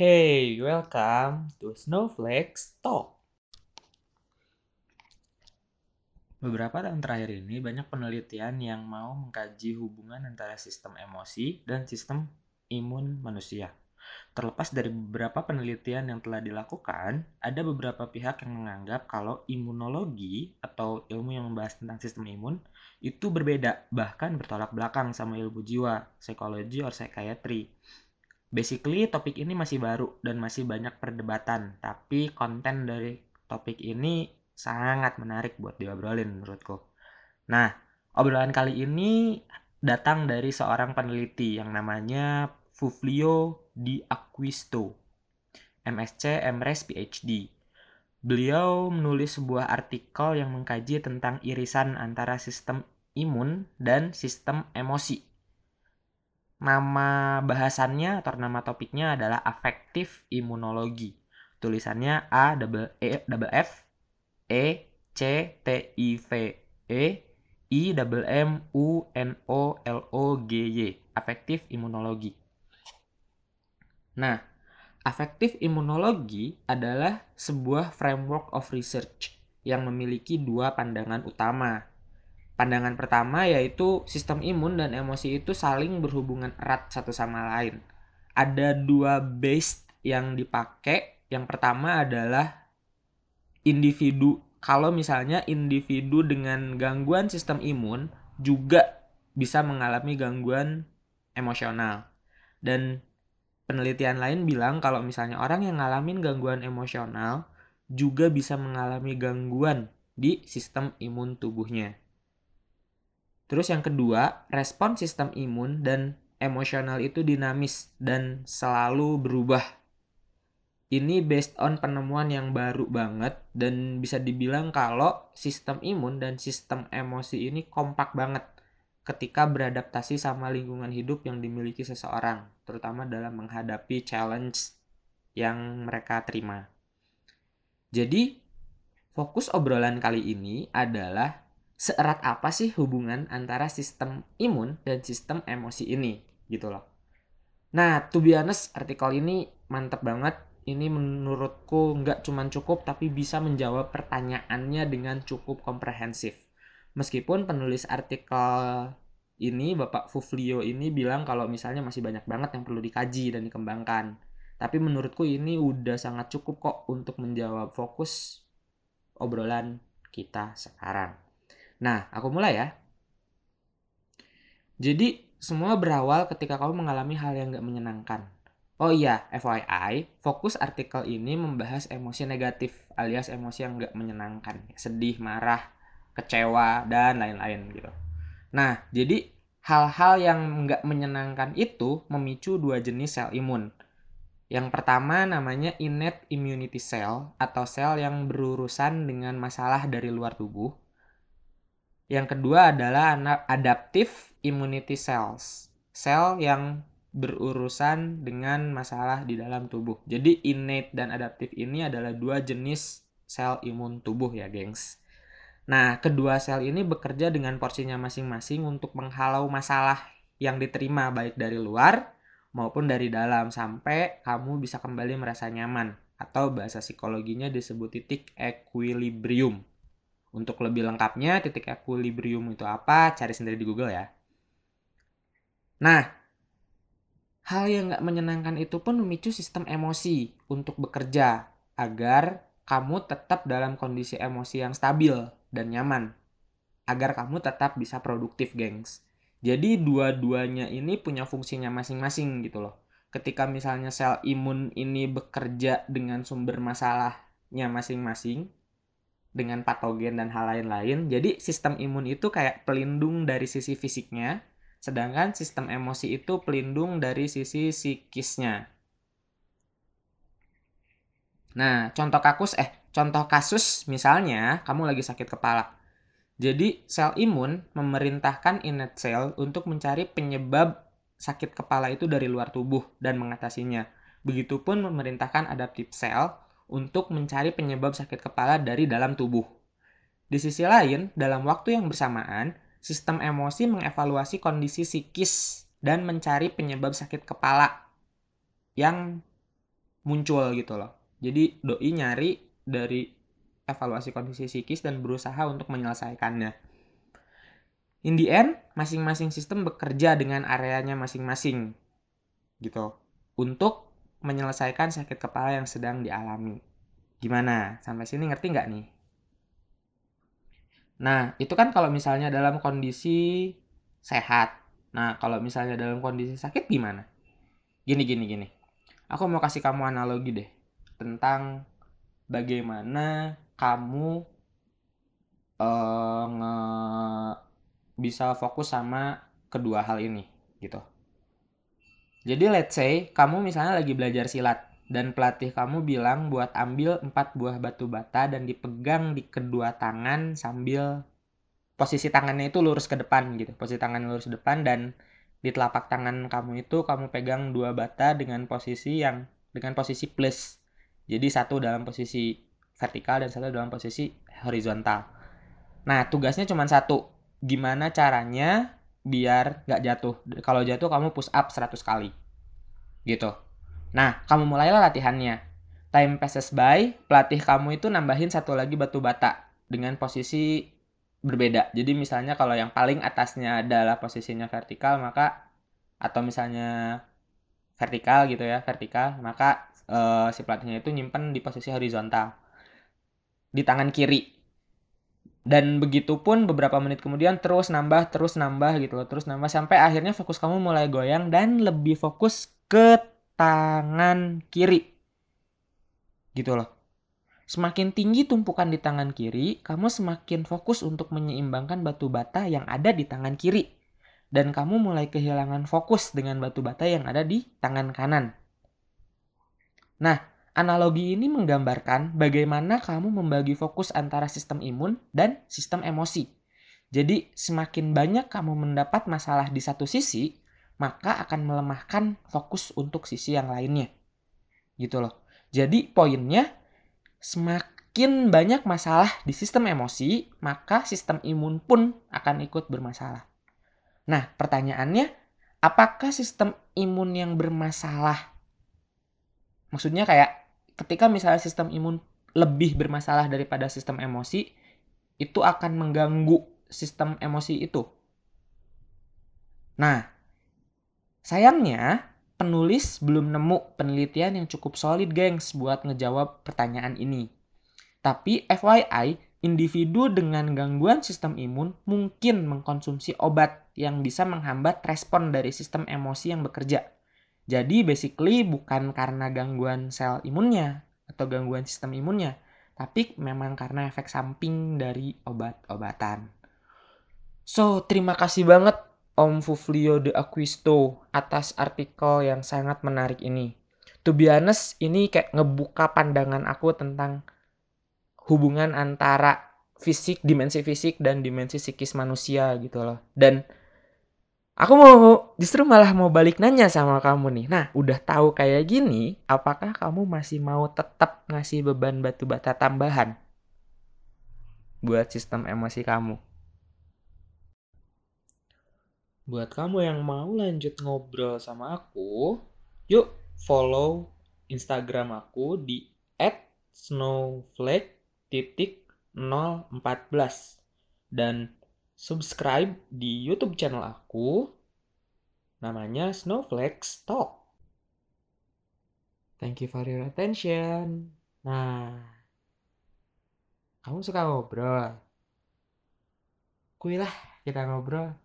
Hey, welcome to Snowflakes Talk. Beberapa tahun terakhir ini banyak penelitian yang mau mengkaji hubungan antara sistem emosi dan sistem imun manusia. Terlepas dari beberapa penelitian yang telah dilakukan, ada beberapa pihak yang menganggap kalau imunologi atau ilmu yang membahas tentang sistem imun itu berbeda, bahkan bertolak belakang sama ilmu jiwa, psikologi, or psychiatry. Basically, topik ini masih baru dan masih banyak perdebatan, tapi konten dari topik ini sangat menarik buat diobrolin menurutku. Nah, obrolan kali ini datang dari seorang peneliti yang namanya Fuflio Di Acquisto, MSc MRes PhD. Beliau menulis sebuah artikel yang mengkaji tentang irisan antara sistem imun dan sistem emosi Nama bahasannya atau nama topiknya adalah afektif imunologi. Tulisannya A double E double F E C T I V E I double M U N O L O G Y. Afektif imunologi. Nah, afektif imunologi adalah sebuah framework of research yang memiliki dua pandangan utama Pandangan pertama yaitu sistem imun dan emosi itu saling berhubungan erat satu sama lain. Ada dua base yang dipakai. Yang pertama adalah individu. Kalau misalnya individu dengan gangguan sistem imun juga bisa mengalami gangguan emosional. Dan penelitian lain bilang kalau misalnya orang yang ngalamin gangguan emosional juga bisa mengalami gangguan di sistem imun tubuhnya. Terus yang kedua, respon sistem imun dan emosional itu dinamis dan selalu berubah. Ini based on penemuan yang baru banget dan bisa dibilang kalau sistem imun dan sistem emosi ini kompak banget ketika beradaptasi sama lingkungan hidup yang dimiliki seseorang, terutama dalam menghadapi challenge yang mereka terima. Jadi, fokus obrolan kali ini adalah seerat apa sih hubungan antara sistem imun dan sistem emosi ini gitu loh. Nah, to be honest, artikel ini mantep banget. Ini menurutku nggak cuman cukup, tapi bisa menjawab pertanyaannya dengan cukup komprehensif. Meskipun penulis artikel ini, Bapak Fuflio ini bilang kalau misalnya masih banyak banget yang perlu dikaji dan dikembangkan. Tapi menurutku ini udah sangat cukup kok untuk menjawab fokus obrolan kita sekarang. Nah, aku mulai ya. Jadi, semua berawal ketika kamu mengalami hal yang gak menyenangkan. Oh iya, FYI, fokus artikel ini membahas emosi negatif alias emosi yang gak menyenangkan. Sedih, marah, kecewa, dan lain-lain gitu. Nah, jadi hal-hal yang nggak menyenangkan itu memicu dua jenis sel imun. Yang pertama namanya innate immunity cell atau sel yang berurusan dengan masalah dari luar tubuh. Yang kedua adalah adaptive immunity cells. Sel yang berurusan dengan masalah di dalam tubuh. Jadi innate dan adaptif ini adalah dua jenis sel imun tubuh ya, gengs. Nah, kedua sel ini bekerja dengan porsinya masing-masing untuk menghalau masalah yang diterima baik dari luar maupun dari dalam sampai kamu bisa kembali merasa nyaman atau bahasa psikologinya disebut titik equilibrium. Untuk lebih lengkapnya, titik equilibrium itu apa, cari sendiri di Google ya. Nah, hal yang nggak menyenangkan itu pun memicu sistem emosi untuk bekerja agar kamu tetap dalam kondisi emosi yang stabil dan nyaman. Agar kamu tetap bisa produktif, gengs. Jadi dua-duanya ini punya fungsinya masing-masing gitu loh. Ketika misalnya sel imun ini bekerja dengan sumber masalahnya masing-masing, dengan patogen dan hal lain-lain. Jadi sistem imun itu kayak pelindung dari sisi fisiknya, sedangkan sistem emosi itu pelindung dari sisi psikisnya. Nah, contoh kasus eh contoh kasus misalnya kamu lagi sakit kepala. Jadi sel imun memerintahkan innate cell untuk mencari penyebab sakit kepala itu dari luar tubuh dan mengatasinya. Begitupun memerintahkan adaptive cell untuk mencari penyebab sakit kepala dari dalam tubuh. Di sisi lain, dalam waktu yang bersamaan, sistem emosi mengevaluasi kondisi psikis dan mencari penyebab sakit kepala yang muncul gitu loh. Jadi doi nyari dari evaluasi kondisi psikis dan berusaha untuk menyelesaikannya. In the end, masing-masing sistem bekerja dengan areanya masing-masing gitu untuk menyelesaikan sakit kepala yang sedang dialami. Gimana? Sampai sini ngerti nggak nih? Nah, itu kan kalau misalnya dalam kondisi sehat. Nah, kalau misalnya dalam kondisi sakit gimana? Gini, gini, gini. Aku mau kasih kamu analogi deh tentang bagaimana kamu uh, bisa fokus sama kedua hal ini gitu. Jadi let's say kamu misalnya lagi belajar silat dan pelatih kamu bilang buat ambil empat buah batu bata dan dipegang di kedua tangan sambil posisi tangannya itu lurus ke depan gitu. Posisi tangan lurus ke depan dan di telapak tangan kamu itu kamu pegang dua bata dengan posisi yang dengan posisi plus. Jadi satu dalam posisi vertikal dan satu dalam posisi horizontal. Nah, tugasnya cuma satu. Gimana caranya biar nggak jatuh. Kalau jatuh kamu push up 100 kali. Gitu. Nah, kamu mulailah latihannya. Time passes by, pelatih kamu itu nambahin satu lagi batu bata dengan posisi berbeda. Jadi misalnya kalau yang paling atasnya adalah posisinya vertikal, maka atau misalnya vertikal gitu ya, vertikal, maka uh, si pelatihnya itu nyimpen di posisi horizontal di tangan kiri. Dan begitu pun beberapa menit kemudian terus nambah, terus nambah gitu loh, terus nambah sampai akhirnya fokus kamu mulai goyang dan lebih fokus ke tangan kiri. Gitu loh. Semakin tinggi tumpukan di tangan kiri, kamu semakin fokus untuk menyeimbangkan batu bata yang ada di tangan kiri. Dan kamu mulai kehilangan fokus dengan batu bata yang ada di tangan kanan. Nah, analogi ini menggambarkan bagaimana kamu membagi fokus antara sistem imun dan sistem emosi. Jadi, semakin banyak kamu mendapat masalah di satu sisi, maka akan melemahkan fokus untuk sisi yang lainnya. Gitu loh. Jadi poinnya semakin banyak masalah di sistem emosi, maka sistem imun pun akan ikut bermasalah. Nah, pertanyaannya, apakah sistem imun yang bermasalah? Maksudnya kayak ketika misalnya sistem imun lebih bermasalah daripada sistem emosi, itu akan mengganggu sistem emosi itu. Nah, Sayangnya, penulis belum nemu penelitian yang cukup solid, gengs, buat ngejawab pertanyaan ini. Tapi FYI, individu dengan gangguan sistem imun mungkin mengkonsumsi obat yang bisa menghambat respon dari sistem emosi yang bekerja. Jadi basically bukan karena gangguan sel imunnya atau gangguan sistem imunnya, tapi memang karena efek samping dari obat-obatan. So, terima kasih banget Om Fuflio de Aquisto atas artikel yang sangat menarik ini. To be honest, ini kayak ngebuka pandangan aku tentang hubungan antara fisik, dimensi fisik dan dimensi psikis manusia gitu loh. Dan aku mau justru malah mau balik nanya sama kamu nih. Nah, udah tahu kayak gini, apakah kamu masih mau tetap ngasih beban batu bata tambahan buat sistem emosi kamu? Buat kamu yang mau lanjut ngobrol sama aku, yuk follow Instagram aku di @snowflake.014 dan subscribe di YouTube channel aku namanya Snowflake Talk. Thank you for your attention. Nah, kamu suka ngobrol? Kuilah kita ngobrol.